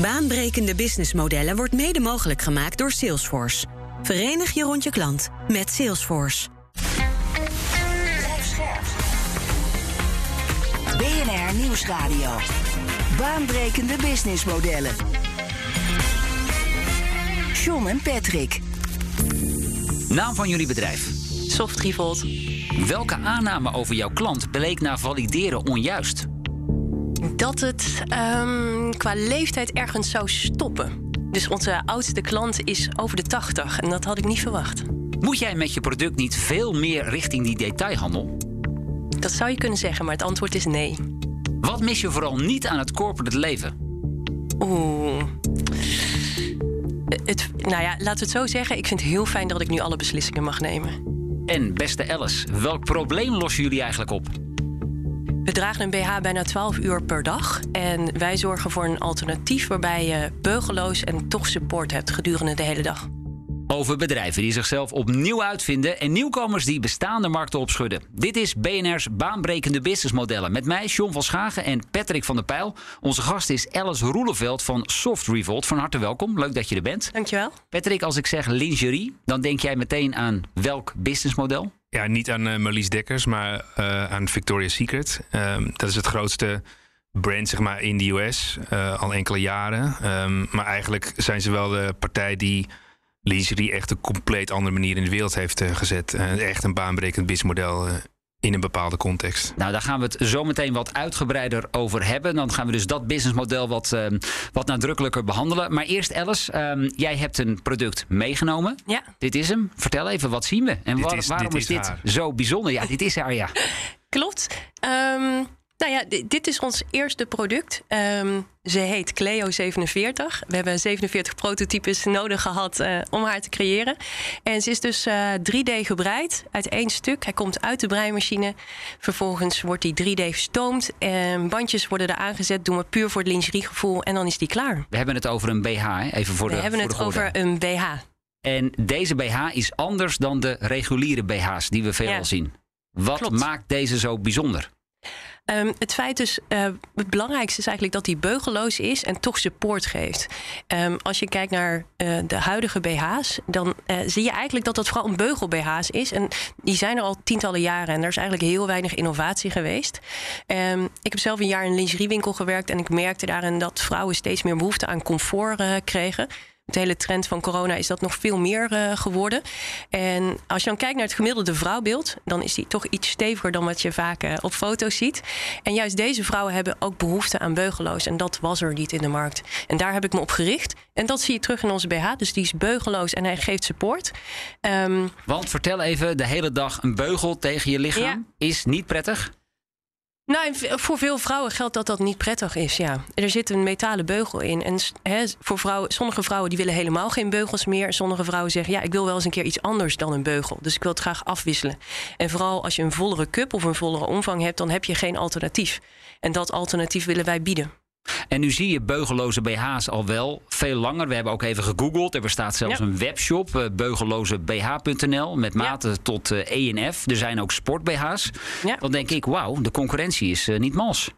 Baanbrekende businessmodellen wordt mede mogelijk gemaakt door Salesforce. Verenig je rond je klant met Salesforce. BNR Nieuwsradio. Baanbrekende businessmodellen. John en Patrick. Naam van jullie bedrijf. Soft Revolt. Welke aanname over jouw klant bleek na valideren onjuist? Dat het um, qua leeftijd ergens zou stoppen. Dus onze oudste klant is over de 80 en dat had ik niet verwacht. Moet jij met je product niet veel meer richting die detailhandel? Dat zou je kunnen zeggen, maar het antwoord is nee. Wat mis je vooral niet aan het corporate leven? Oeh. Het, nou ja, laten we het zo zeggen. Ik vind het heel fijn dat ik nu alle beslissingen mag nemen. En beste Alice, welk probleem lossen jullie eigenlijk op? We dragen een BH bijna 12 uur per dag. En wij zorgen voor een alternatief waarbij je beugeloos en toch support hebt gedurende de hele dag. Over bedrijven die zichzelf opnieuw uitvinden en nieuwkomers die bestaande markten opschudden. Dit is BNR's baanbrekende businessmodellen. Met mij, John van Schagen en Patrick van der Pijl. Onze gast is Alice Roeleveld van Soft Revolt. Van harte welkom. Leuk dat je er bent. Dankjewel. Patrick, als ik zeg lingerie, dan denk jij meteen aan welk businessmodel? Ja, niet aan uh, Marlies Dekkers, maar uh, aan Victoria's Secret. Um, dat is het grootste brand zeg maar, in de US, uh, al enkele jaren. Um, maar eigenlijk zijn ze wel de partij die lingerie echt een compleet andere manier in de wereld heeft gezet. Echt een baanbrekend businessmodel in een bepaalde context. Nou, daar gaan we het zo meteen wat uitgebreider over hebben. Dan gaan we dus dat businessmodel wat, wat nadrukkelijker behandelen. Maar eerst Alice, um, jij hebt een product meegenomen. Ja. Dit is hem. Vertel even, wat zien we? En waar, is, waarom dit is, dit haar. zo bijzonder? Ja, dit is haar, ja. Klopt. Um, nou ja, dit is ons eerste product. Um, ze heet Cleo 47. We hebben 47 prototypes nodig gehad uh, om haar te creëren. En ze is dus uh, 3D gebreid uit één stuk. Hij komt uit de breimachine. Vervolgens wordt die 3D gestoomd. En bandjes worden er aangezet. Doen we puur voor het lingeriegevoel. En dan is die klaar. We hebben het over een BH, hè? even voor we de We hebben voor het over een BH. En deze BH is anders dan de reguliere BH's die we veelal Ja. zien. Wat Klopt. maakt deze zo bijzonder? Um, het feit dus, het belangrijkste is eigenlijk dat die beugelloos is en toch support geeft. Um, als je kijkt naar uh, de huidige BH's, dan uh, zie je eigenlijk dat dat vooral een beugel-BH's is. En die zijn er al tientallen jaren en er is eigenlijk heel weinig innovatie geweest. Um, ik heb zelf een jaar in een lingeriewinkel gewerkt en ik merkte daarin dat vrouwen steeds meer behoefte aan comfort kregen. De hele trend van corona is dat nog veel meer uh, geworden. En als je dan kijkt naar het gemiddelde vrouwbeeld, dan is die toch iets steviger dan wat je vaak uh, op foto's ziet. En juist deze vrouwen hebben ook behoefte aan beugeloos. En dat was er niet in de markt. En daar heb ik me op gericht. En dat zie je terug in onze BH. Dus die is beugeloos en hij geeft support. Um, Want vertel even, de hele dag een beugel tegen je lichaam Ja. is niet prettig. Nou, voor veel vrouwen geldt dat dat niet prettig is, ja. Er zit een metalen beugel in. En voor vrouwen, sommige vrouwen die willen helemaal geen beugels meer. Sommige vrouwen zeggen, ja, ik wil wel eens een keer iets anders dan een beugel. Dus ik wil het graag afwisselen. En vooral als je een vollere cup of een vollere omvang hebt... dan heb je geen alternatief. En dat alternatief willen wij bieden. En nu zie je beugelloze BH's al wel veel langer. We hebben ook even gegoogeld. Er bestaat zelfs Ja. een webshop, uh, beugellozebh.nl, met maten tot uh, ENF. Er zijn ook sport-BH's. Ja. Dan denk ik, wauw, de concurrentie is uh, niet mals.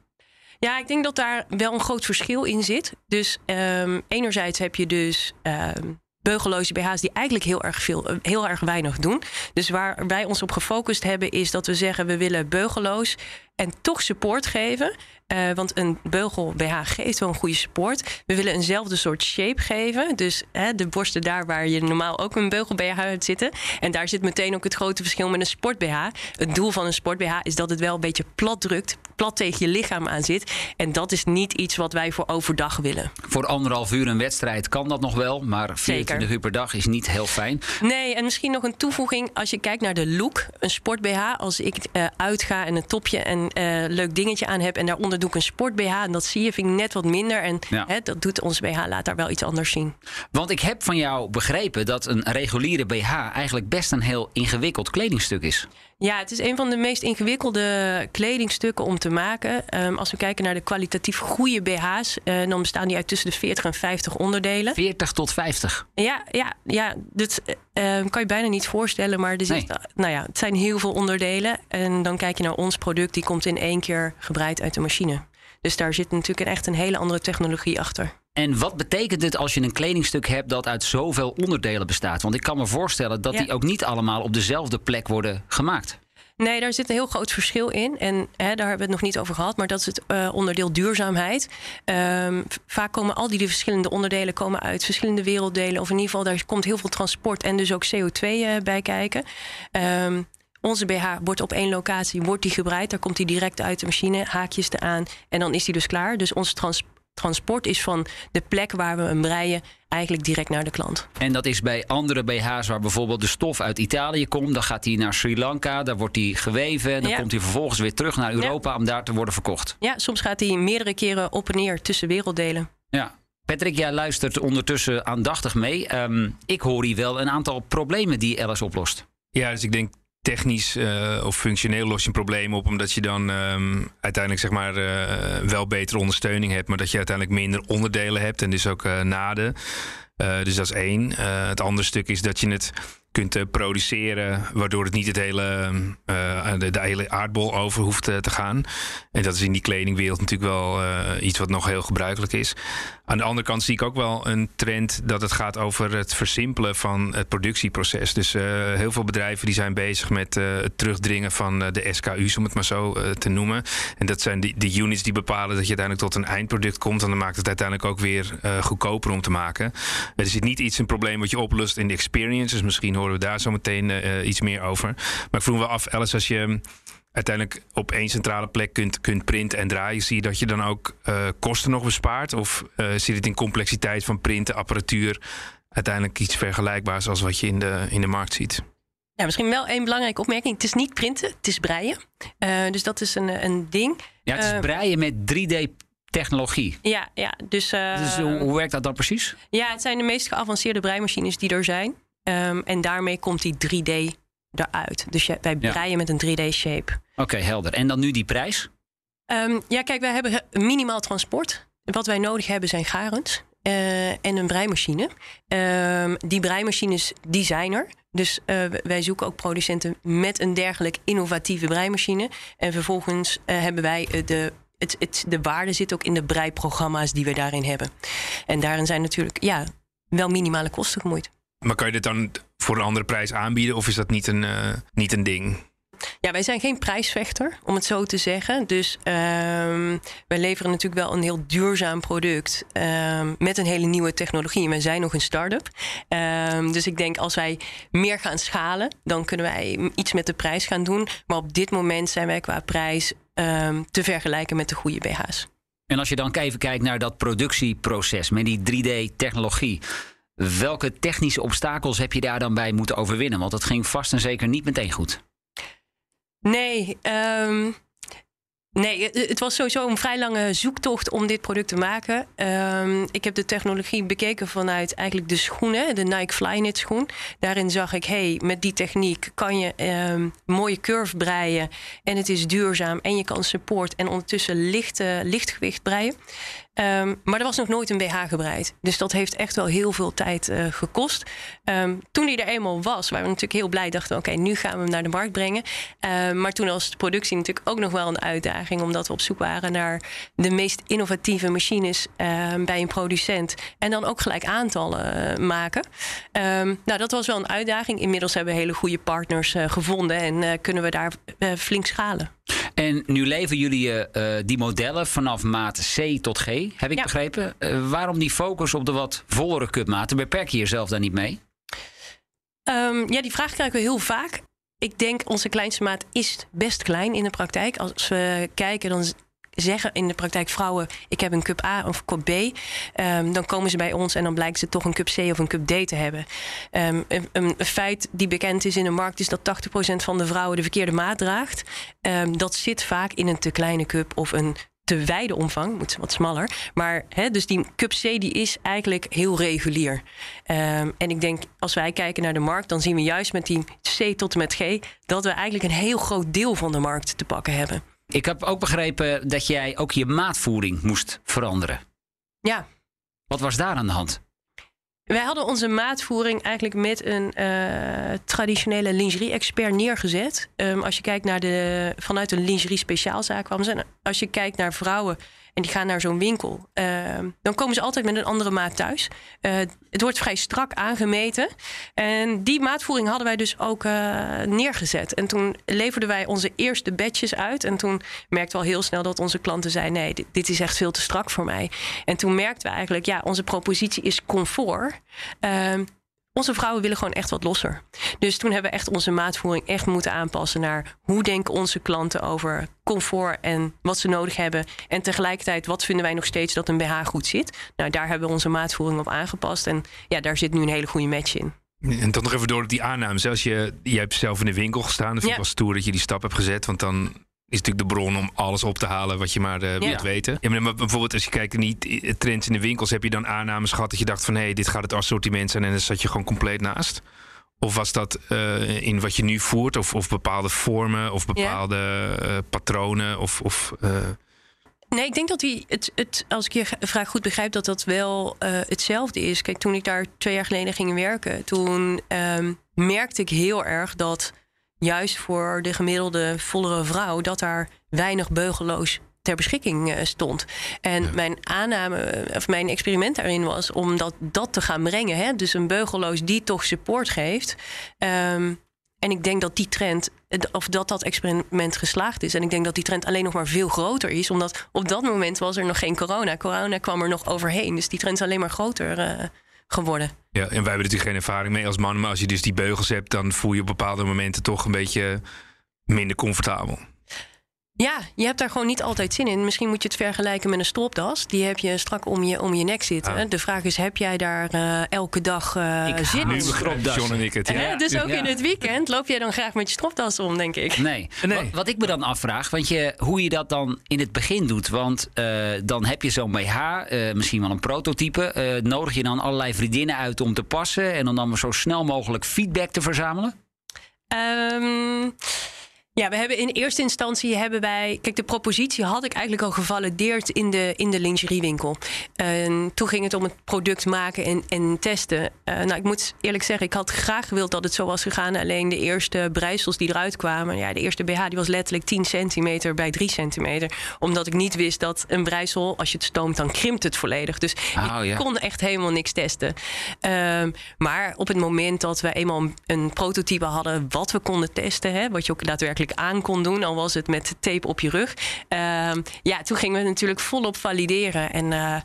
Ja, ik denk dat daar wel een groot verschil in zit. Dus um, enerzijds heb je dus um, beugelloze BH's die eigenlijk heel erg, veel, eh, heel erg weinig doen. Dus waar wij ons op gefocust hebben is dat we zeggen we willen beugelloos en toch support geven. Uh, want een beugel BH geeft wel een goede support. We willen eenzelfde soort shape geven. Dus hè, de borsten daar waar je normaal ook een beugel BH hebt zitten. En daar zit meteen ook het grote verschil met een sport BH. Het doel van een sport BH is dat het wel een beetje plat drukt. Plat tegen je lichaam aan zit. En dat is niet iets wat wij voor overdag willen. Voor anderhalf uur een wedstrijd kan dat nog wel. Maar 24 Zeker. uur per dag is niet heel fijn. Nee, en misschien nog een toevoeging. Als je kijkt naar de look. Een sport BH. Als ik uh, uitga en een topje en uh, leuk dingetje aan heb. En daaronder doe ik een sport BH. En dat zie je, vind ik net wat minder. En Ja. hè, dat doet ons BH, laat daar wel iets anders zien. Want ik heb van jou begrepen dat een reguliere BH eigenlijk best een heel ingewikkeld kledingstuk is. Ja, het is een van de meest ingewikkelde kledingstukken om te maken. Um, als we kijken naar de kwalitatief goede BH's, uh, dan bestaan die uit tussen de 40 en 50 onderdelen. 40 tot 50. Ja, ja, ja dat uh, kan je bijna niet voorstellen, maar er zit, Nee. nou ja, het zijn heel veel onderdelen. En dan kijk je naar ons product, die komt in één keer gebreid uit de machine. Dus daar zit natuurlijk echt een hele andere technologie achter. En wat betekent het als je een kledingstuk hebt dat uit zoveel onderdelen bestaat? Want ik kan me voorstellen dat Ja. die ook niet allemaal op dezelfde plek worden gemaakt. Nee, daar zit een heel groot verschil in. En hè, daar hebben we het nog niet over gehad, maar dat is het eh, onderdeel duurzaamheid. Ehm, vaak komen al die de verschillende onderdelen komen uit verschillende werelddelen. Of in ieder geval, daar komt heel veel transport en dus ook CO2 eh, bij kijken. Ehm, onze BH wordt op één locatie wordt die gebreid. Daar komt die direct uit de machine, haakjes eraan en dan is die dus klaar. Dus ons trans- transport is van de plek waar we hem breien eigenlijk direct naar de klant. En dat is bij andere BH's waar bijvoorbeeld de stof uit Italië komt. Dan gaat die naar Sri Lanka, daar wordt die geweven. En dan Ja. komt die vervolgens weer terug naar Europa om daar te worden verkocht. Ja, soms gaat die meerdere keren op en neer tussen werelddelen. Ja. Patrick, jij luistert ondertussen aandachtig mee. Ehm, ik hoor hier wel een aantal problemen die Alice oplost. Ja, dus ik denk technisch eh, of functioneel los je een probleem op, omdat je dan ehm, uiteindelijk zeg maar eh, wel betere ondersteuning hebt, maar dat je uiteindelijk minder onderdelen hebt en dus ook eh, naden. Dus dat is één. Het andere stuk is dat je het kunt eh, produceren, waardoor het niet het hele, eh, de, de hele aardbol over hoeft eh, te gaan. En dat is in die kledingwereld natuurlijk wel eh, iets wat nog heel gebruikelijk is. Aan de andere kant zie ik ook wel een trend dat het gaat over het versimpelen van het productieproces. Dus eh, heel veel bedrijven die zijn bezig met eh, het terugdringen van eh, de SKU's, om het maar zo eh, te noemen. En dat zijn die, de units die bepalen dat je uiteindelijk tot een eindproduct komt. En dan maakt het uiteindelijk ook weer eh, goedkoper om te maken. Er is niet iets een probleem wat je oplost in de experience. Dus misschien horen we daar zo meteen eh, iets meer over. Maar ik vroeg me af, Alice, als je uiteindelijk op één centrale plek kunt, kunt printen en draaien, zie je dat je dan ook eh, kosten nog bespaart? Of eh, zit het in complexiteit van printen, apparatuur, uiteindelijk iets vergelijkbaars als wat je in de, in de markt ziet? Ja, misschien wel één belangrijke opmerking. Het is niet printen, het is breien. Eh, dus dat is een, een ding. Ja, het is Eh, breien met 3D-technologie. Ja, ja dus, eh, Dus hoe, hoe werkt dat dan precies? ja, het zijn de meest geavanceerde breimachines die er zijn. Ehm, en daarmee komt die 3D eruit. Dus je- wij Ja. breien met een 3D-shape. Oké, helder. En dan nu die prijs? Ehm, ja, kijk, wij hebben minimaal transport. Wat wij nodig hebben zijn garens eh, en een breimachine. Ehm, die breimachines, die zijn er. Dus eh, wij zoeken ook producenten met een dergelijk innovatieve breimachine. En vervolgens eh, hebben wij de... Het, het, de waarde zit ook in de breiprogramma's die we daarin hebben. En daarin zijn natuurlijk ja, wel minimale kosten gemoeid. Maar kan je dit dan voor een andere prijs aanbieden of is dat niet een, eh, niet een ding? Ja, wij zijn geen prijsvechter, om het zo te zeggen. Dus ehm, wij leveren natuurlijk wel een heel duurzaam product ehm, met een hele nieuwe technologie. En wij zijn nog een start-up. Ehm, dus ik denk als wij meer gaan schalen, dan kunnen wij iets met de prijs gaan doen. Maar op dit moment zijn wij qua prijs ehm, te vergelijken met de goede BH's. En als je dan even kijkt naar dat productieproces met die 3D-technologie. Welke technische obstakels heb je daar dan bij moeten overwinnen? Want dat ging vast en zeker niet meteen goed. Nee, ehm, nee het, was sowieso een vrij lange zoektocht om dit product te maken. Ehm, ik heb de technologie bekeken vanuit eigenlijk de schoenen, de Nike Flyknit schoen. Daarin zag ik, hey, met die techniek kan je ehm, mooie curve breien en het is duurzaam en je kan support en ondertussen licht, eh, lichtgewicht breien. Ehm, maar er was nog nooit een BH gebreid. Dus dat heeft echt wel heel veel tijd eh, gekost. Ehm, toen die er eenmaal was, waren we natuurlijk heel blij. Dachten oké, nu gaan we hem naar de markt brengen. Ehm, maar toen was de productie natuurlijk ook nog wel een uitdaging. Omdat we op zoek waren naar de meest innovatieve machines bij een producent. En dan ook gelijk aantallen eh, maken. Nou, dat was wel een uitdaging. Inmiddels hebben we hele goede partners eh, gevonden. En kunnen we daar flink schalen. En nu leveren jullie eh, die modellen vanaf maat C tot G, heb ik Ja. begrepen. Eh, waarom die focus op de wat vollere cupmaten? Beperk je jezelf daar niet mee? Ehm, ja, die vraag krijgen we heel vaak. Ik denk onze kleinste maat is best klein in de praktijk. Als we kijken, dan zeggen in de praktijk vrouwen: ik heb een cup A of cup B. Ehm, dan komen ze bij ons en dan blijkt ze toch een cup C of een cup D te hebben. Ehm, een, een feit die bekend is in de markt is dat 80% van de vrouwen de verkeerde maat draagt. Ehm, dat zit vaak in een te kleine cup of een te wijde omvang, moet wat smaller. Maar dus die cup C die is eigenlijk heel regulier. En ik denk, als wij kijken naar de markt, dan zien we juist met die C tot en met G dat we eigenlijk een heel groot deel van de markt te pakken hebben. Ik heb ook begrepen dat jij ook je maatvoering moest veranderen. Ja, Wat was daar aan de hand? Wij hadden onze maatvoering eigenlijk met een eh, traditionele lingerie-expert neergezet. Ehm, als je kijkt naar de, vanuit een lingerie-speciaalzaak kwamen ze. Als je kijkt naar vrouwen en die gaan naar zo'n winkel, ehm, dan komen ze altijd met een andere maat thuis. Eh, het wordt vrij strak aangemeten. En die maatvoering hadden wij dus ook eh, neergezet. En toen leverden wij onze eerste batches uit. En toen merkten we al heel snel dat onze klanten zeiden: nee, dit, dit is echt veel te strak voor mij. En toen merkten we eigenlijk, ja, onze propositie is comfort. Onze vrouwen willen gewoon echt wat losser. Dus toen hebben we echt onze maatvoering echt moeten aanpassen naar hoe denken onze klanten over comfort en wat ze nodig hebben. En tegelijkertijd, wat vinden wij nog steeds dat een BH goed zit? Nou, daar hebben we onze maatvoering op aangepast. En ja, daar zit nu een hele goede match in. En dan nog even door die aannames. Als je, jij hebt zelf in de winkel gestaan. Dan vind ik Ja. wel stoer dat je die stap hebt gezet. Want dan is natuurlijk de bron om alles op te halen wat je maar eh, wilt weten. Ja, maar bijvoorbeeld als je kijkt naar die eh, trends in de winkels... heb je dan aannames gehad dat je dacht van... hé, hey, dit gaat het assortiment zijn en dan zat je gewoon compleet naast? Of was dat eh, in wat je nu voert? Of, of bepaalde vormen of bepaalde patronen? Of, of, Nee, ik denk dat die het, het, als ik je vraag goed begrijp, dat dat wel eh, hetzelfde is. Kijk, toen ik daar twee jaar geleden ging werken, toen ehm, merkte ik heel erg dat juist voor de gemiddelde vollere vrouw, dat daar weinig beugeloos ter beschikking eh, stond. En mijn aanname, eh, of mijn experiment daarin was om dat, dat te gaan brengen. Hè? Dus een beugeloos die toch support geeft. Ehm, en ik denk dat die trend, of dat dat experiment geslaagd is. En ik denk dat die trend alleen nog maar veel groter is. Omdat op dat moment was er nog geen corona. Corona kwam er nog overheen. Dus die trend is alleen maar groter eh, geworden. Ja, en wij hebben natuurlijk geen ervaring mee als mannen. Maar als je dus die beugels hebt, dan voel je op bepaalde momenten toch een beetje minder comfortabel. Ja, je hebt daar gewoon niet altijd zin in. Misschien moet je het vergelijken met een stropdas. Die heb je strak om je, om je nek zitten. Ah. De vraag is, heb jij daar eh, elke dag eh, Ik zin in? Nu. John en ik het. Hè? Ja. Dus ook Ja. in het weekend loop jij dan graag met je stropdas om, denk ik. Nee. Nee. Wat, wat ik me dan afvraag, want je, hoe je dat dan in het begin doet. Want eh, dan heb je zo'n BH, eh, misschien wel een prototype. eh, nodig je dan allerlei vriendinnen uit om te passen. En om dan zo snel mogelijk feedback te verzamelen? Ehm, ja, we hebben in eerste instantie hebben wij. Kijk, de propositie had ik eigenlijk al gevalideerd in de, in de lingeriewinkel. En toen ging het om het product maken en, en testen. Eh, nou, ik moet eerlijk zeggen, ik had graag gewild dat het zo was gegaan. Alleen de eerste breisels die eruit kwamen. Ja, de eerste BH die was letterlijk 10 centimeter bij 3 centimeter. Omdat ik niet wist dat een breisel, als je het stoomt, dan krimpt het volledig. Dus Oh, ik ja. kon echt helemaal niks testen. Ehm, maar op het moment dat we eenmaal een- een prototype hadden wat we konden testen, hè, wat je ook daadwerkelijk aan kon doen, al was het met tape op je rug. ehm, ja, toen gingen we natuurlijk volop valideren. En eh,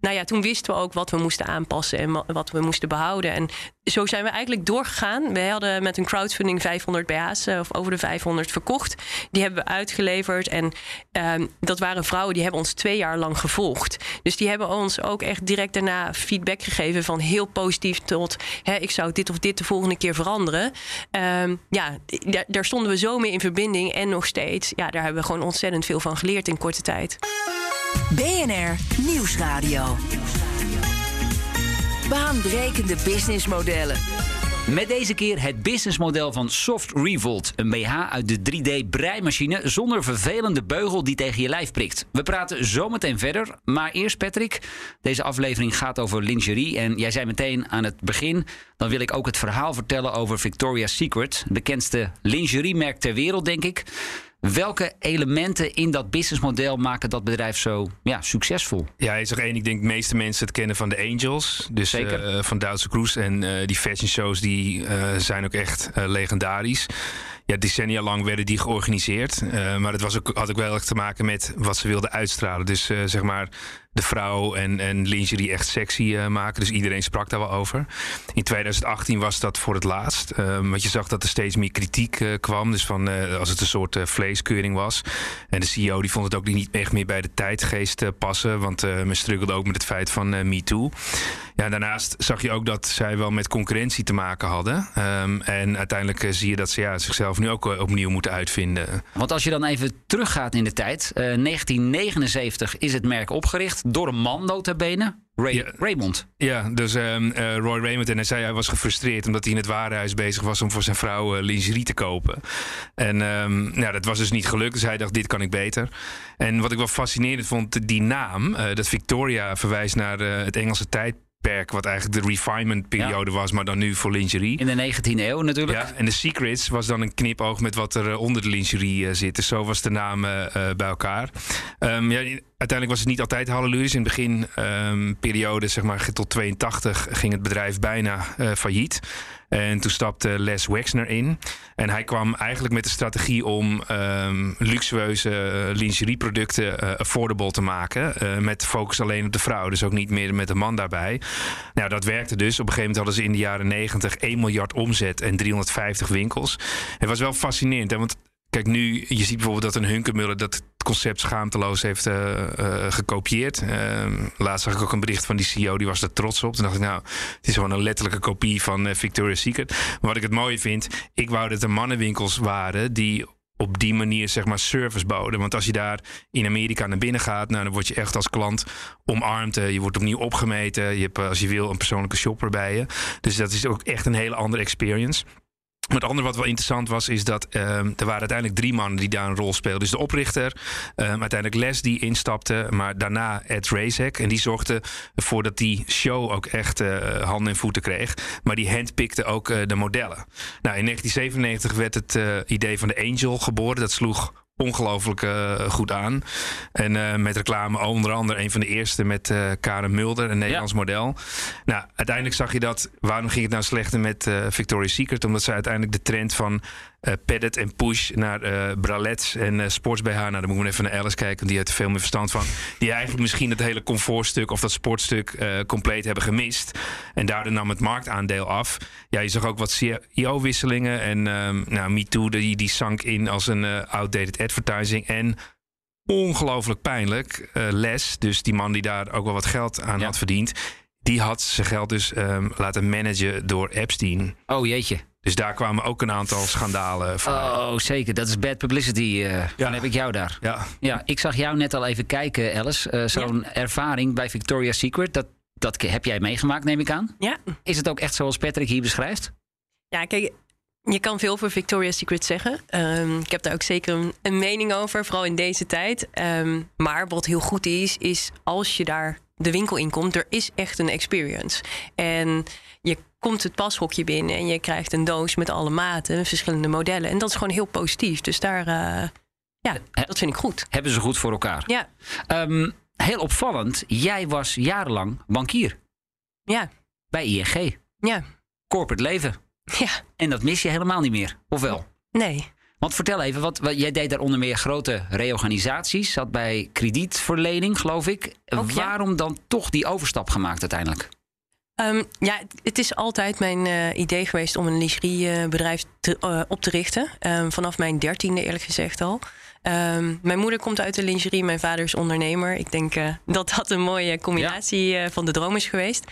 nou ja, toen wisten we ook wat we moesten aanpassen en wa- wat we moesten behouden. En zo zijn we eigenlijk doorgegaan. We hadden met een crowdfunding 500 BH's, eh, of over de 500 verkocht. Die hebben we uitgeleverd. En ehm, dat waren vrouwen die hebben ons twee jaar lang gevolgd. Dus die hebben ons ook echt direct daarna feedback gegeven van heel positief tot hè, ik zou dit of dit de volgende keer veranderen. Ehm, ja, daar stonden we zo mee in verbinding en nog steeds. Ja, daar hebben we gewoon ontzettend veel van geleerd in korte tijd. BNR Nieuwsradio. Baanbrekende businessmodellen. Met deze keer het businessmodel van Soft Revolt. Een BH uit de 3D-breimachine zonder vervelende beugel die tegen je lijf prikt. We praten zometeen verder. Maar eerst Patrick, deze aflevering gaat over lingerie. En jij zei meteen aan het begin... dan wil ik ook het verhaal vertellen over Victoria's Secret. Het bekendste lingeriemerk ter wereld, denk ik. Welke elementen in dat businessmodel maken dat bedrijf zo ja, succesvol? Ja, is er één. Ik denk de meeste mensen het kennen van de Angels. Dus Zeker. eh, van Duitse Cruise. En eh, die fashion shows die, eh, zijn ook echt legendarisch. Ja, decennia lang werden die georganiseerd. Maar het was ook, had ook wel echt te maken met wat ze wilden uitstralen. Dus zeg maar de vrouw en, en lingerie echt sexy eh, maken. Dus iedereen sprak daar wel over. In 2018 was dat voor het laatst. Eh, want je zag dat er steeds meer kritiek eh, kwam. Dus van eh, als het een soort vleeskeuring was. En de CEO die vond het ook niet echt meer bij de tijdgeest passen. Want men struggelde ook met het feit van eh MeToo. Ja, daarnaast zag je ook dat zij wel met concurrentie te maken hadden. Ehm, en uiteindelijk zie je dat ze ja, zichzelf nu ook opnieuw moeten uitvinden. Want als je dan even teruggaat in de tijd. eh, 1979 is het merk opgericht door een man nota bene. Ray, Ja. Raymond. Ja, dus ehm, eh, Roy Raymond en hij zei hij was gefrustreerd omdat hij in het warenhuis bezig was om voor zijn vrouw eh, lingerie te kopen. En ehm, ja, dat was dus niet gelukt. Dus hij dacht, dit kan ik beter. En wat ik wel fascinerend vond, die naam, eh, dat Victoria verwijst naar het Engelse tijdperk, wat eigenlijk de refinement periode was, maar dan nu voor lingerie. In de 19e eeuw natuurlijk. Ja, en de Secrets was dan een knipoog met wat er eh, onder de lingerie eh, zit. Dus zo was de naam eh, bij elkaar. Ehm, ja, uiteindelijk was het niet altijd halleluja. In het begin ehm, periode, zeg maar tot 82, ging het bedrijf bijna failliet. En toen stapte Les Wexner in. En hij kwam eigenlijk met de strategie om um, luxueuze uh, lingerieproducten uh, affordable te maken. Uh, met focus alleen op de vrouw. Dus ook niet meer met de man daarbij. Nou, dat werkte dus. Op een gegeven moment hadden ze in de jaren 90 1 miljard omzet en 350 winkels. Het was wel fascinerend. Hè? Want Kijk, nu, je ziet bijvoorbeeld dat een Hunkemuller dat concept schaamteloos heeft uh, gekopieerd. Uh, laatst zag ik ook een bericht van die CEO, die was er trots op. Toen dacht ik, nou, het is gewoon een letterlijke kopie van uh, Victoria's Secret. Maar wat ik het mooie vind, ik wou dat er mannenwinkels waren die op die manier zeg maar service boden. Want als je daar in Amerika naar binnen gaat, nou, dan word je echt als klant omarmd. Je wordt opnieuw opgemeten. Je hebt, als je wil, een persoonlijke shopper bij je. Dus dat is ook echt een hele andere experience. Maar het andere wat wel interessant was, is dat um, er waren uiteindelijk drie mannen die daar een rol speelden. Dus de oprichter, um, uiteindelijk Les die instapte, maar daarna Ed Razek. En die zorgde ervoor dat die show ook echt uh, handen en voeten kreeg. Maar die handpikte ook uh, de modellen. Nou, in 1997 werd het uh, idee van de Angel geboren. Dat sloeg ongelooflijk uh, goed aan. En uh, met reclame onder andere een van de eerste met uh, Karen Mulder, een Nederlands ja. model. Nou, uiteindelijk zag je dat. Waarom ging het nou slechter met Victoria's Secret? Omdat ze uiteindelijk de trend van padded en push naar bralets en sports BH. Nou, dan moet ik even naar Alice kijken, want die heeft er veel meer verstand van. Die eigenlijk misschien het hele comfortstuk of dat sportstuk compleet hebben gemist. En daardoor nam het marktaandeel af. Ja, je zag ook wat CEO-wisselingen. En um, nou, MeToo, die, die sank in als een outdated advertising. En ongelooflijk pijnlijk, Les, dus die man die daar ook wel wat geld aan ja. had verdiend. Die had zijn geld dus um, laten managen door Epstein. Oh jeetje. Dus daar kwamen ook een aantal schandalen van. Oh, zeker. Dat is bad publicity. Uh, ja. Dan heb ik jou daar. Ja. ja, ik zag jou net al even kijken, Alice. Uh, Zo'n ja. ervaring bij Victoria's Secret, dat, dat heb jij meegemaakt, neem ik aan. Ja. Is het ook echt zoals Patrick hier beschrijft? Ja, kijk, je kan veel over Victoria's Secret zeggen. Um, ik heb daar ook zeker een, een, mening over, vooral in deze tijd. Um, maar wat heel goed is, is als je daar de winkel in komt, er is echt een experience. En je komt het pashokje binnen en je krijgt een doos met alle maten, verschillende modellen. En dat is gewoon heel positief. Dus daar, uh, ja, dat vind ik goed. Hebben ze goed voor elkaar. Ja. Um, heel opvallend, jij was jarenlang bankier. Ja. Bij ING. Ja. Corporate leven. Ja. En dat mis je helemaal niet meer, of wel? Nee. Want vertel even, wat, wat, jij deed daar onder meer grote reorganisaties. Zat bij kredietverlening, geloof ik. Ook, Waarom ja. dan toch die overstap gemaakt uiteindelijk? Um, ja, het is altijd mijn uh, idee geweest om een lingeriebedrijf te, uh, op te richten. Um, vanaf mijn dertiende eerlijk gezegd al. Um, mijn moeder komt uit de lingerie, mijn vader is ondernemer. Ik denk uh, dat dat een mooie combinatie ja. van de droom is geweest.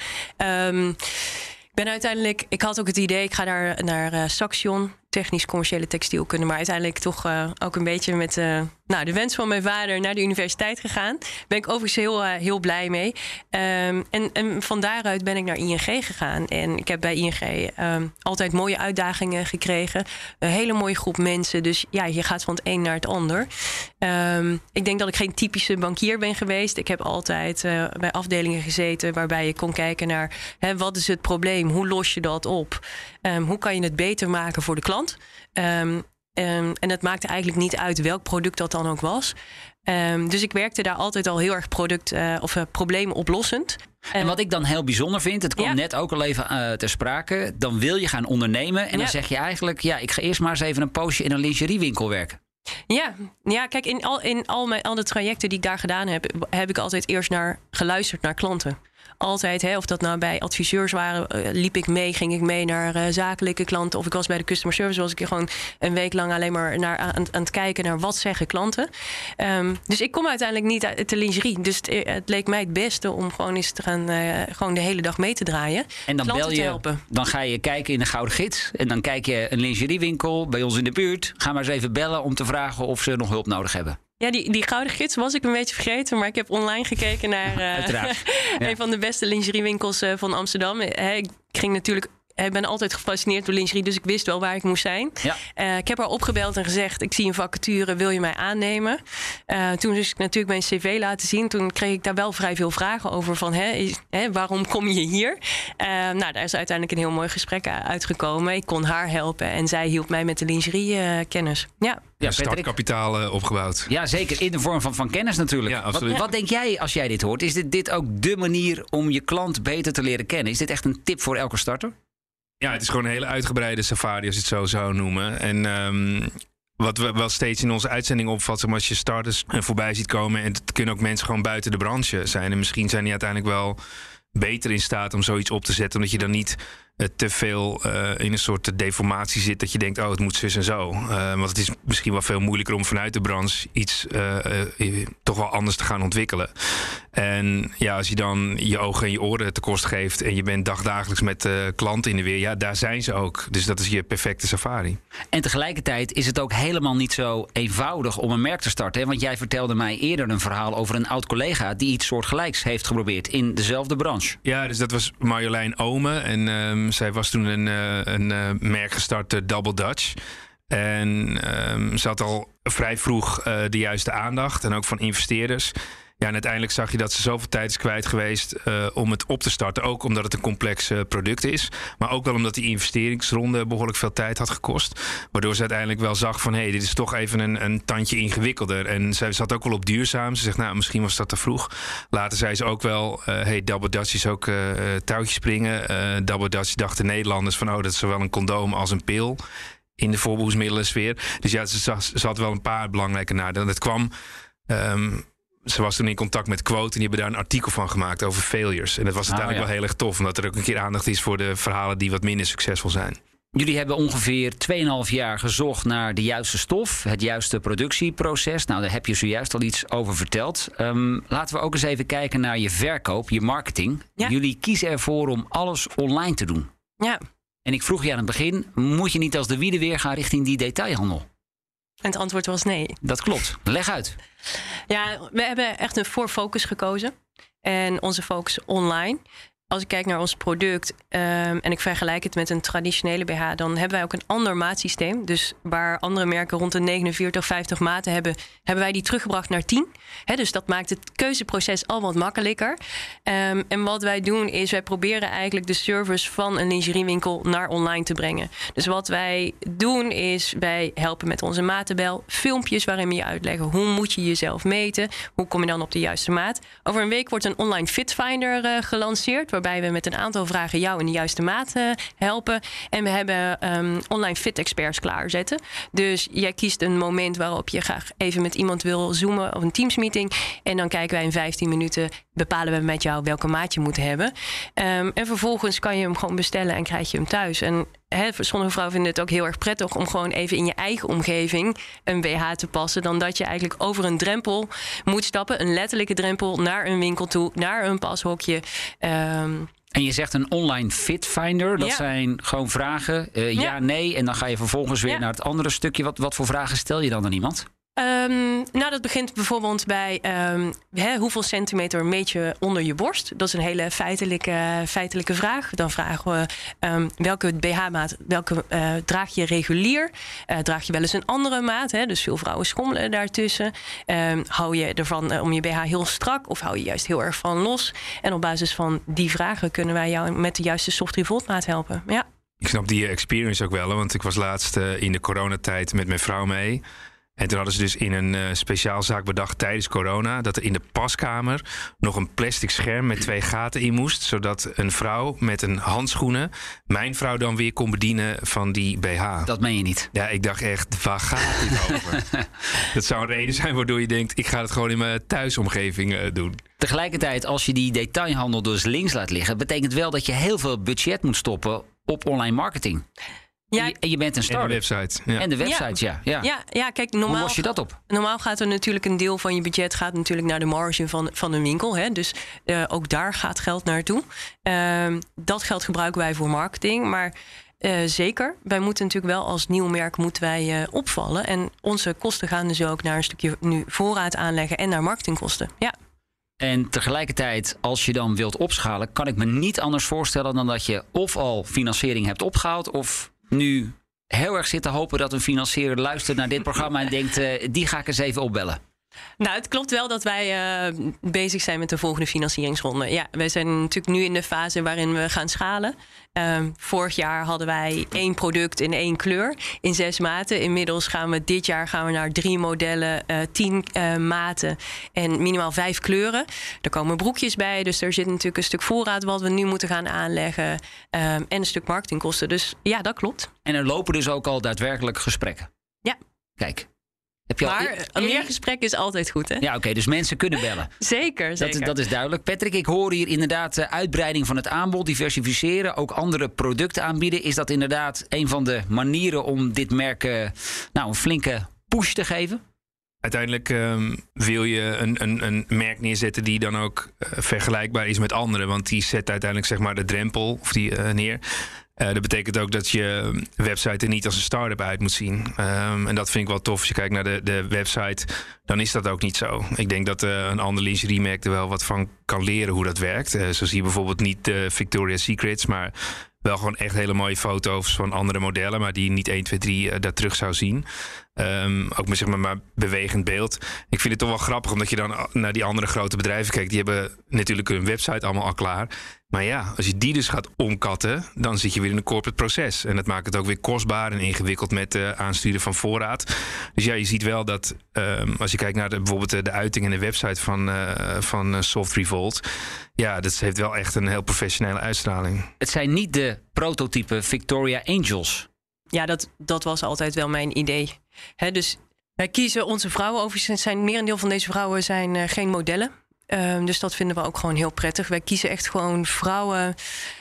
Ben uiteindelijk, ik had ook het idee, ik ga daar naar Saxion, technisch-commerciële textielkunde, maar uiteindelijk toch uh, ook een beetje met uh, nou, de wens van mijn vader naar de universiteit gegaan. Ben ik overigens heel, uh, heel blij mee. Um, en, en van daaruit ben ik naar ING gegaan. En ik heb bij ING um, altijd mooie uitdagingen gekregen. Een hele mooie groep mensen. Dus ja, je gaat van het een naar het ander. Um, ik denk dat ik geen typische bankier ben geweest. Ik heb altijd bij afdelingen gezeten waarbij je kon kijken naar hè, wat is het probleem? Hoe los je dat op? Hoe kan je het beter maken voor de klant? Um, um, en het maakte eigenlijk niet uit welk product dat dan ook was. Um, dus ik werkte daar altijd al heel erg product uh, of uh, probleemoplossend. En wat ik dan heel bijzonder vind, het kwam ja. net ook al even uh, ter sprake. Dan wil je gaan ondernemen en ja. dan zeg je eigenlijk: ja, ik ga eerst maar eens even een poosje in een lingeriewinkel werken. Ja, ja kijk, in al, in al mijn alle trajecten die ik daar gedaan heb, heb ik altijd eerst naar geluisterd naar klanten altijd, hè, of dat nou bij adviseurs waren, uh, liep ik mee, ging ik mee naar uh, zakelijke klanten. Of ik was bij de customer service, was ik gewoon een week lang alleen maar naar, aan, aan het kijken naar wat zeggen klanten. Um, dus ik kom uiteindelijk niet uit de lingerie. Dus het, het, leek mij het beste om gewoon eens te gaan, uh, gewoon de hele dag mee te draaien. En dan bel je, dan ga je kijken in de Gouden Gids. En dan kijk je een lingeriewinkel bij ons in de buurt. Ga maar eens even bellen om te vragen of ze nog hulp nodig hebben. Ja, die, die gouden gids was ik een beetje vergeten. Maar ik heb online gekeken naar uh, ja. een van de beste lingeriewinkels uh, van Amsterdam. He, ik ging natuurlijk ik ben altijd gefascineerd door lingerie, dus ik wist wel waar ik moest zijn. Ja. Eh, ik heb haar opgebeld en gezegd: Ik zie een vacature, wil je mij aannemen? Eh, toen dus ik natuurlijk mijn CV laten zien. Toen kreeg ik daar wel vrij veel vragen over: van, hè, is- hè, waarom kom je hier? Eh, nou, daar is uiteindelijk een heel mooi gesprek uitgekomen. Ik kon haar helpen en zij hielp mij met de lingerie-kennis. ja. Ja, startkapitaal opgebouwd. Ja, zeker. In de vorm van, van kennis natuurlijk. Ja, wat, wat denk jij als jij dit hoort? Is dit, dit ook de manier om je klant beter te leren kennen? Is dit echt een tip voor elke starter? Ja, het is gewoon een hele uitgebreide safari, als je het zo zou noemen. En ehm, wat we wel steeds in onze uitzending opvat, zeg maar, als je starters voorbij ziet komen. En het kunnen ook mensen gewoon buiten de branche zijn. En misschien zijn die uiteindelijk wel beter in staat om zoiets op te zetten. Omdat je dan niet te veel eh, in een soort deformatie zit. Dat je denkt, oh, het moet zus en zo. Eh, want het is misschien wel veel moeilijker om vanuit de branche iets eh, eh, toch wel anders te gaan ontwikkelen. En ja, als je dan je ogen en je oren te kost geeft. en je bent dagdagelijks met eh, klanten in de weer. ja, daar zijn ze ook. Dus dat is je perfecte safari. En tegelijkertijd is het ook helemaal niet zo eenvoudig om een merk te starten. Hè? Want jij vertelde mij eerder een verhaal over een oud collega die iets soortgelijks heeft geprobeerd in dezelfde branche. Ja, dus dat was Marjolein Ome. En ehm, zij was toen een, eh, een eh, merk gestart, eh, Double Dutch. En ehm, ze had al vrij vroeg de juiste aandacht. En ook van investeerders. Ja, en uiteindelijk zag je dat ze zoveel tijd is kwijt geweest eh, om het op te starten. Ook omdat het een complex eh, product is. Maar ook wel omdat die investeringsronde behoorlijk veel tijd had gekost. Waardoor ze uiteindelijk wel zag van... hé, hey, dit is toch even een, een tandje ingewikkelder. En zij zat ook wel op duurzaam. Ze zegt, nou, misschien was dat te vroeg. Later zei ze ook wel... eh hey, Double Dutch is ook touwtjes springen. Double Dutch dachten Nederlanders van... oh, dat is zowel een condoom als een pil in de voorbehoedsmiddelensfeer. Dus ja, ze, ze had wel een paar belangrijke nadelen. Het kwam... ehm, ze was toen in contact met Quote en die hebben daar een artikel van gemaakt over failures. En dat was uiteindelijk ja. wel heel erg tof, omdat er ook een keer aandacht is voor de verhalen die wat minder succesvol zijn. Jullie hebben ongeveer 2,5 jaar gezocht naar de juiste stof, het juiste productieproces. Nou, daar heb je zojuist al iets over verteld. Ehm, laten we ook eens even kijken naar je verkoop, je marketing. Ja. Jullie kiezen ervoor om alles online te doen. ja. En ik vroeg je aan het begin, moet je niet als de wiede weer gaan richting die detailhandel? En het antwoord was nee. Dat klopt. Leg uit. Ja, we hebben echt een voor focus gekozen. En onze focus online. Als ik kijk naar ons product ehm, en ik vergelijk het met een traditionele BH, dan hebben wij ook een ander maatsysteem. Dus waar andere merken rond de 49, 50 maten hebben, hebben wij die teruggebracht naar 10. Hè, dus dat maakt het keuzeproces al wat makkelijker. Ehm, en wat wij doen is, wij proberen eigenlijk de service van een lingeriewinkel naar online te brengen. Dus wat wij doen is, wij helpen met onze matenbel, filmpjes waarin we je uitleggen hoe moet je jezelf meten, hoe kom je dan op de juiste maat. Over een week wordt een online fitfinder eh, gelanceerd, waarbij we met een aantal vragen jou in de juiste maat eh, helpen. En we hebben ehm, online fit experts klaarzetten. Dus jij kiest een moment waarop je graag even met iemand wil zoomen of een teamsmeeting. En dan kijken wij in 15 minuten, bepalen we met jou welke maat je moet hebben. Ehm, en vervolgens kan je hem gewoon bestellen en krijg je hem thuis. En hè, sommige vrouwen vinden het ook heel erg prettig om gewoon even in je eigen omgeving een BH te passen. Dan dat je eigenlijk over een drempel moet stappen. Een letterlijke drempel naar een winkel toe, naar een pashokje. Ehm, En je zegt een online fitfinder. Dat Ja. zijn gewoon vragen, eh, ja. Ja. nee. En dan ga je vervolgens weer Ja. naar het andere stukje. Wat, wat voor vragen stel je dan aan iemand? Ehm, nou, dat begint bijvoorbeeld bij ehm, hè, hoeveel centimeter meet je onder je borst? Dat is een hele feitelijke, feitelijke vraag. Dan vragen we ehm, welke BH-maat welke, eh, draag je regulier? Eh, draag je wel eens een andere maat? Hè? Dus veel vrouwen schommelen daartussen. Hou je ervan eh, om je BH heel strak of hou je juist heel erg van los? En op basis van die vragen kunnen wij jou met de juiste soft revolt maat helpen. Ja. Ik snap die experience ook wel, want ik was laatst in de coronatijd met mijn vrouw mee. En toen hadden ze dus in een eh, speciaalzaak bedacht tijdens corona dat er in de paskamer nog een plastic scherm met twee gaten in moest, zodat een vrouw met een handschoenen mijn vrouw dan weer kon bedienen van die BH. Dat meen je niet. Ja, ik dacht echt, waar gaat dit over? dat zou een reden zijn waardoor je denkt, ik ga het gewoon in mijn thuisomgeving eh, doen. Tegelijkertijd, als je die detailhandel dus links laat liggen, betekent wel dat je heel veel budget moet stoppen op online marketing. Ja, en, je, en je bent een En de start-up. website. Ja. En de website, ja. ja. ja, ja, kijk, Hoe normaal. los je dat op? Normaal gaat er natuurlijk een deel van je budget gaat natuurlijk naar de marge van, van een winkel. Hè? Dus eh, ook daar gaat geld naartoe. Ehm, dat geld gebruiken wij voor marketing. Maar eh, zeker, wij moeten natuurlijk wel als nieuw merk moeten wij, eh, opvallen. En onze kosten gaan dus ook naar een stukje nu voorraad aanleggen en naar marketingkosten. Ja. En tegelijkertijd, als je dan wilt opschalen, kan ik me niet anders voorstellen dan dat je of al financiering hebt opgehaald, of nu heel erg zit te hopen dat een financier luistert naar dit programma en denkt: uh, die ga ik eens even opbellen. Nou, het klopt wel dat wij uh, bezig zijn met de volgende financieringsronde. Ja, wij zijn natuurlijk nu in de fase waarin we gaan schalen. Uh, vorig jaar hadden wij één product in één kleur in zes maten. Inmiddels gaan we dit jaar gaan we naar drie modellen, uh, tien maten en minimaal vijf kleuren. Er komen broekjes bij, dus er zit natuurlijk een stuk voorraad wat we nu moeten gaan aanleggen en een stuk marketingkosten. Dus ja, dat klopt. En er lopen dus ook al daadwerkelijk gesprekken. Ja. Kijk, heb je maar een meer gesprek is altijd goed, hè? Ja, oké, dus mensen kunnen bellen. zeker, zeker. Dat, dat, is duidelijk. Patrick, ik hoor hier inderdaad de uitbreiding van het aanbod, diversificeren, ook andere producten aanbieden. Is dat inderdaad een van de manieren om dit merk nou, een flinke push te geven? Uiteindelijk um, wil je een, een, een, merk neerzetten die dan ook uh, vergelijkbaar is met anderen. Want die zet uiteindelijk zeg maar de drempel of die, uh, neer. Uh, dat betekent ook dat je website er niet als een start-up uit moet zien. Um, en dat vind ik wel tof. Als je kijkt naar de, de website, dan is dat ook niet zo. Ik denk dat uh, een ander lingerie-merk er wel wat van kan leren hoe dat werkt. Uh, zo zie je bijvoorbeeld niet de Victoria's Secrets, maar wel gewoon echt hele mooie foto's van andere modellen, maar die niet 1, 2, 3 daar terug zou zien. Um, ook met zeg maar, bewegend beeld. Ik vind het toch wel grappig, omdat je dan naar die andere grote bedrijven kijkt. Die hebben natuurlijk hun website allemaal al klaar. Maar ja, als je die dus gaat omkatten, dan zit je weer in een corporate proces. En dat maakt het ook weer kostbaar en ingewikkeld met uh, aansturen van voorraad. Dus ja, je ziet wel dat um, als je kijkt naar bijvoorbeeld de uiting en de website van, uh, van uh, Soft Revolt. Ja, dat heeft wel echt een heel professionele uitstraling. Het zijn niet de prototype Victoria Angels. Ja, dat, dat was altijd wel mijn idee. Dus wij kiezen onze vrouwen. Overigens zijn merendeel van deze vrouwen zijn uh, geen modellen. Um, dus dat vinden we ook gewoon heel prettig. Wij kiezen echt gewoon vrouwen.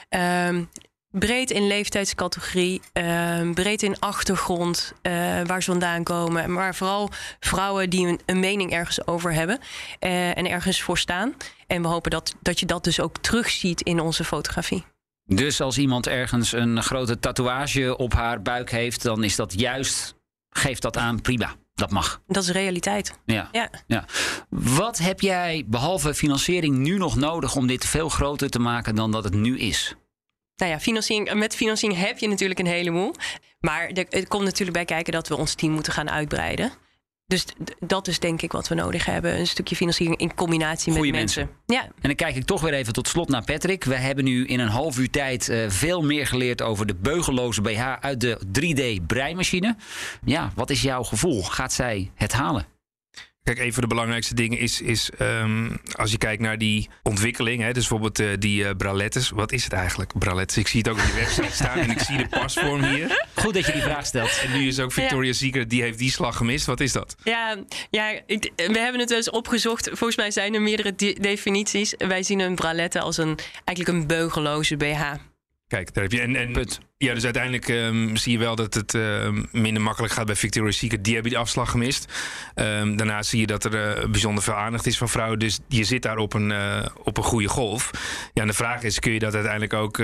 Um, breed in leeftijdscategorie, uh, breed in achtergrond, uh, waar ze vandaan komen. Maar vooral vrouwen die een, mening ergens over hebben uh, en ergens voor staan. En we hopen dat, dat je dat dus ook terugziet in onze fotografie. Dus als iemand ergens een grote tatoeage op haar buik heeft, dan is dat juist, geeft dat aan, prima. Dat mag. Dat is realiteit. Ja. ja. ja. Wat heb jij behalve financiering nu nog nodig om dit veel groter te maken dan dat het nu is? Nou ja, financiering, met financiering heb je natuurlijk een heleboel. Maar er, komt natuurlijk bij kijken dat we ons team moeten gaan uitbreiden. Dus dat is denk ik wat we nodig hebben. Een stukje financiering in combinatie Goeie met mensen. mensen. Ja. En dan kijk ik toch weer even tot slot naar Patrick. We hebben nu in een half uur tijd uh, veel meer geleerd over de beugelloze BH uit de 3D-breimachine. Ja, wat is jouw gevoel? Gaat zij het halen? Kijk, een van de belangrijkste dingen is, is um, als je kijkt naar die ontwikkeling, hè, dus bijvoorbeeld uh, die uh, bralettes. Wat is het eigenlijk, bralettes? Ik zie het ook op die website staan en ik zie de pasvorm hier. Goed dat je die vraag stelt. En nu is ook Victoria's ja. Secret, die heeft die slag gemist. Wat is dat? Ja, ja ik, we hebben het dus opgezocht. Volgens mij zijn er meerdere de definities. Wij zien een bralette als een, eigenlijk een beugeloze BH. Kijk, daar heb je. En, en Punt. Ja, dus uiteindelijk um, zie je wel dat het uh, minder makkelijk gaat bij Victoria's Secret. Die hebben die afslag gemist. Um, daarna zie je dat er uh, bijzonder veel aandacht is van vrouwen. Dus je zit daar op een, uh, op een goede golf. Ja, en de vraag is: kun je dat uiteindelijk ook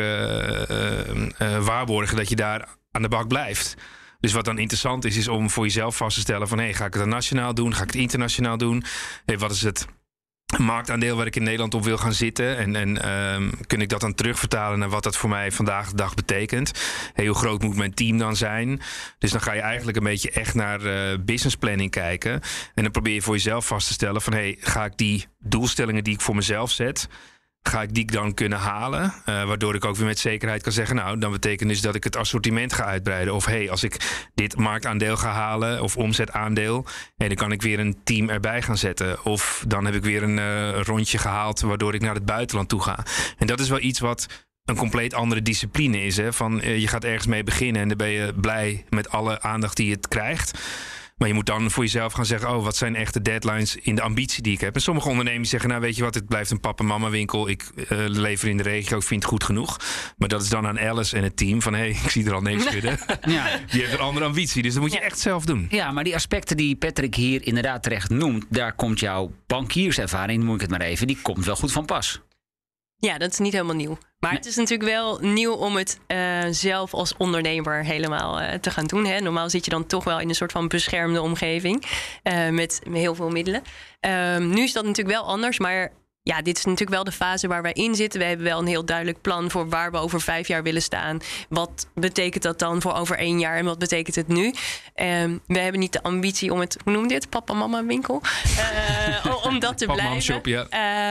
waarborgen dat je daar aan de bak blijft? Dus wat dan interessant is, is om voor jezelf vast te stellen: van hé, hey, ga ik het nationaal doen? Ga ik het internationaal doen? Hey, wat is het? Marktaandeel waar ik in Nederland op wil gaan zitten. En, en um, kun ik dat dan terugvertalen naar wat dat voor mij vandaag de dag betekent. Hey, hoe groot moet mijn team dan zijn? Dus dan ga je eigenlijk een beetje echt naar uh, business planning kijken. En dan probeer je voor jezelf vast te stellen van hey, ga ik die doelstellingen die ik voor mezelf zet ga ik die dan kunnen halen? Uh, waardoor ik ook weer met zekerheid kan zeggen: Nou, dan betekent dus dat ik het assortiment ga uitbreiden. Of hey, als ik dit marktaandeel ga halen of omzetaandeel, hey, dan kan ik weer een team erbij gaan zetten. Of dan heb ik weer een uh, rondje gehaald waardoor ik naar het buitenland toe ga. En dat is wel iets wat een compleet andere discipline is. Hè? Van, uh, je gaat ergens mee beginnen en dan ben je blij met alle aandacht die het krijgt. Maar je moet dan voor jezelf gaan zeggen: Oh, wat zijn echt de deadlines in de ambitie die ik heb? En sommige ondernemers zeggen: Nou, weet je wat, het blijft een papa-mama winkel. Ik uh, lever in de regio, ik vind het goed genoeg. Maar dat is dan aan Alice en het team: van hé, hey, ik zie er al niks schudden. ja. Die heeft een andere ambitie. Dus dat moet je echt zelf doen. Ja, maar die aspecten die Patrick hier inderdaad terecht noemt, daar komt jouw bankierservaring, moet ik het maar even, die komt wel goed van pas. Ja, dat is niet helemaal nieuw. Maar het is natuurlijk wel nieuw om het uh, zelf als ondernemer helemaal uh, te gaan doen. Hè. Normaal zit je dan toch wel in een soort van beschermde omgeving uh, met heel veel middelen. Um, nu is dat natuurlijk wel anders, maar ja, dit is natuurlijk wel de fase waar wij in zitten. We hebben wel een heel duidelijk plan voor waar we over vijf jaar willen staan. Wat betekent dat dan voor over één jaar en wat betekent het nu? Um, we hebben niet de ambitie om het, hoe noem je dit? Papa-mama winkel? Uh, om dat te blijven. Shop, ja.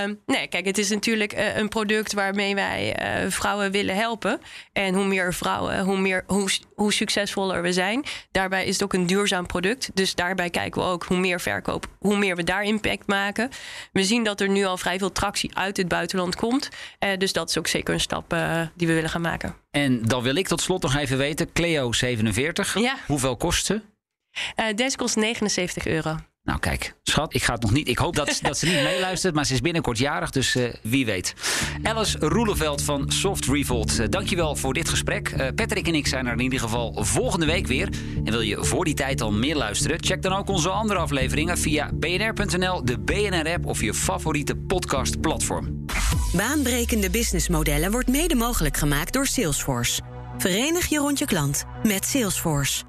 uh, nee, kijk, het is natuurlijk uh, een product waarmee wij uh, vrouwen willen helpen. En hoe meer vrouwen, hoe, meer, hoe, hoe succesvoller we zijn. Daarbij is het ook een duurzaam product. Dus daarbij kijken we ook hoe meer verkoop, hoe meer we daar impact maken. We zien dat er nu al vrij veel tractie uit het buitenland komt. Uh, dus dat is ook zeker een stap uh, die we willen gaan maken. En dan wil ik tot slot nog even weten, Cleo 47, ja. hoeveel kost ze? Uh, deze kost 79 euro. Nou kijk, schat, ik ga het nog niet. Ik hoop dat, dat ze niet meeluistert, maar ze is binnenkort jarig, dus uh, wie weet. Alice Roeleveld van Soft Revolt, uh, dankjewel voor dit gesprek. Uh, Patrick en ik zijn er in ieder geval volgende week weer. En wil je voor die tijd al meer luisteren? Check dan ook onze andere afleveringen via bnr.nl, de BNR-app of je favoriete podcastplatform. Baanbrekende businessmodellen wordt mede mogelijk gemaakt door Salesforce. Verenig je rond je klant met Salesforce.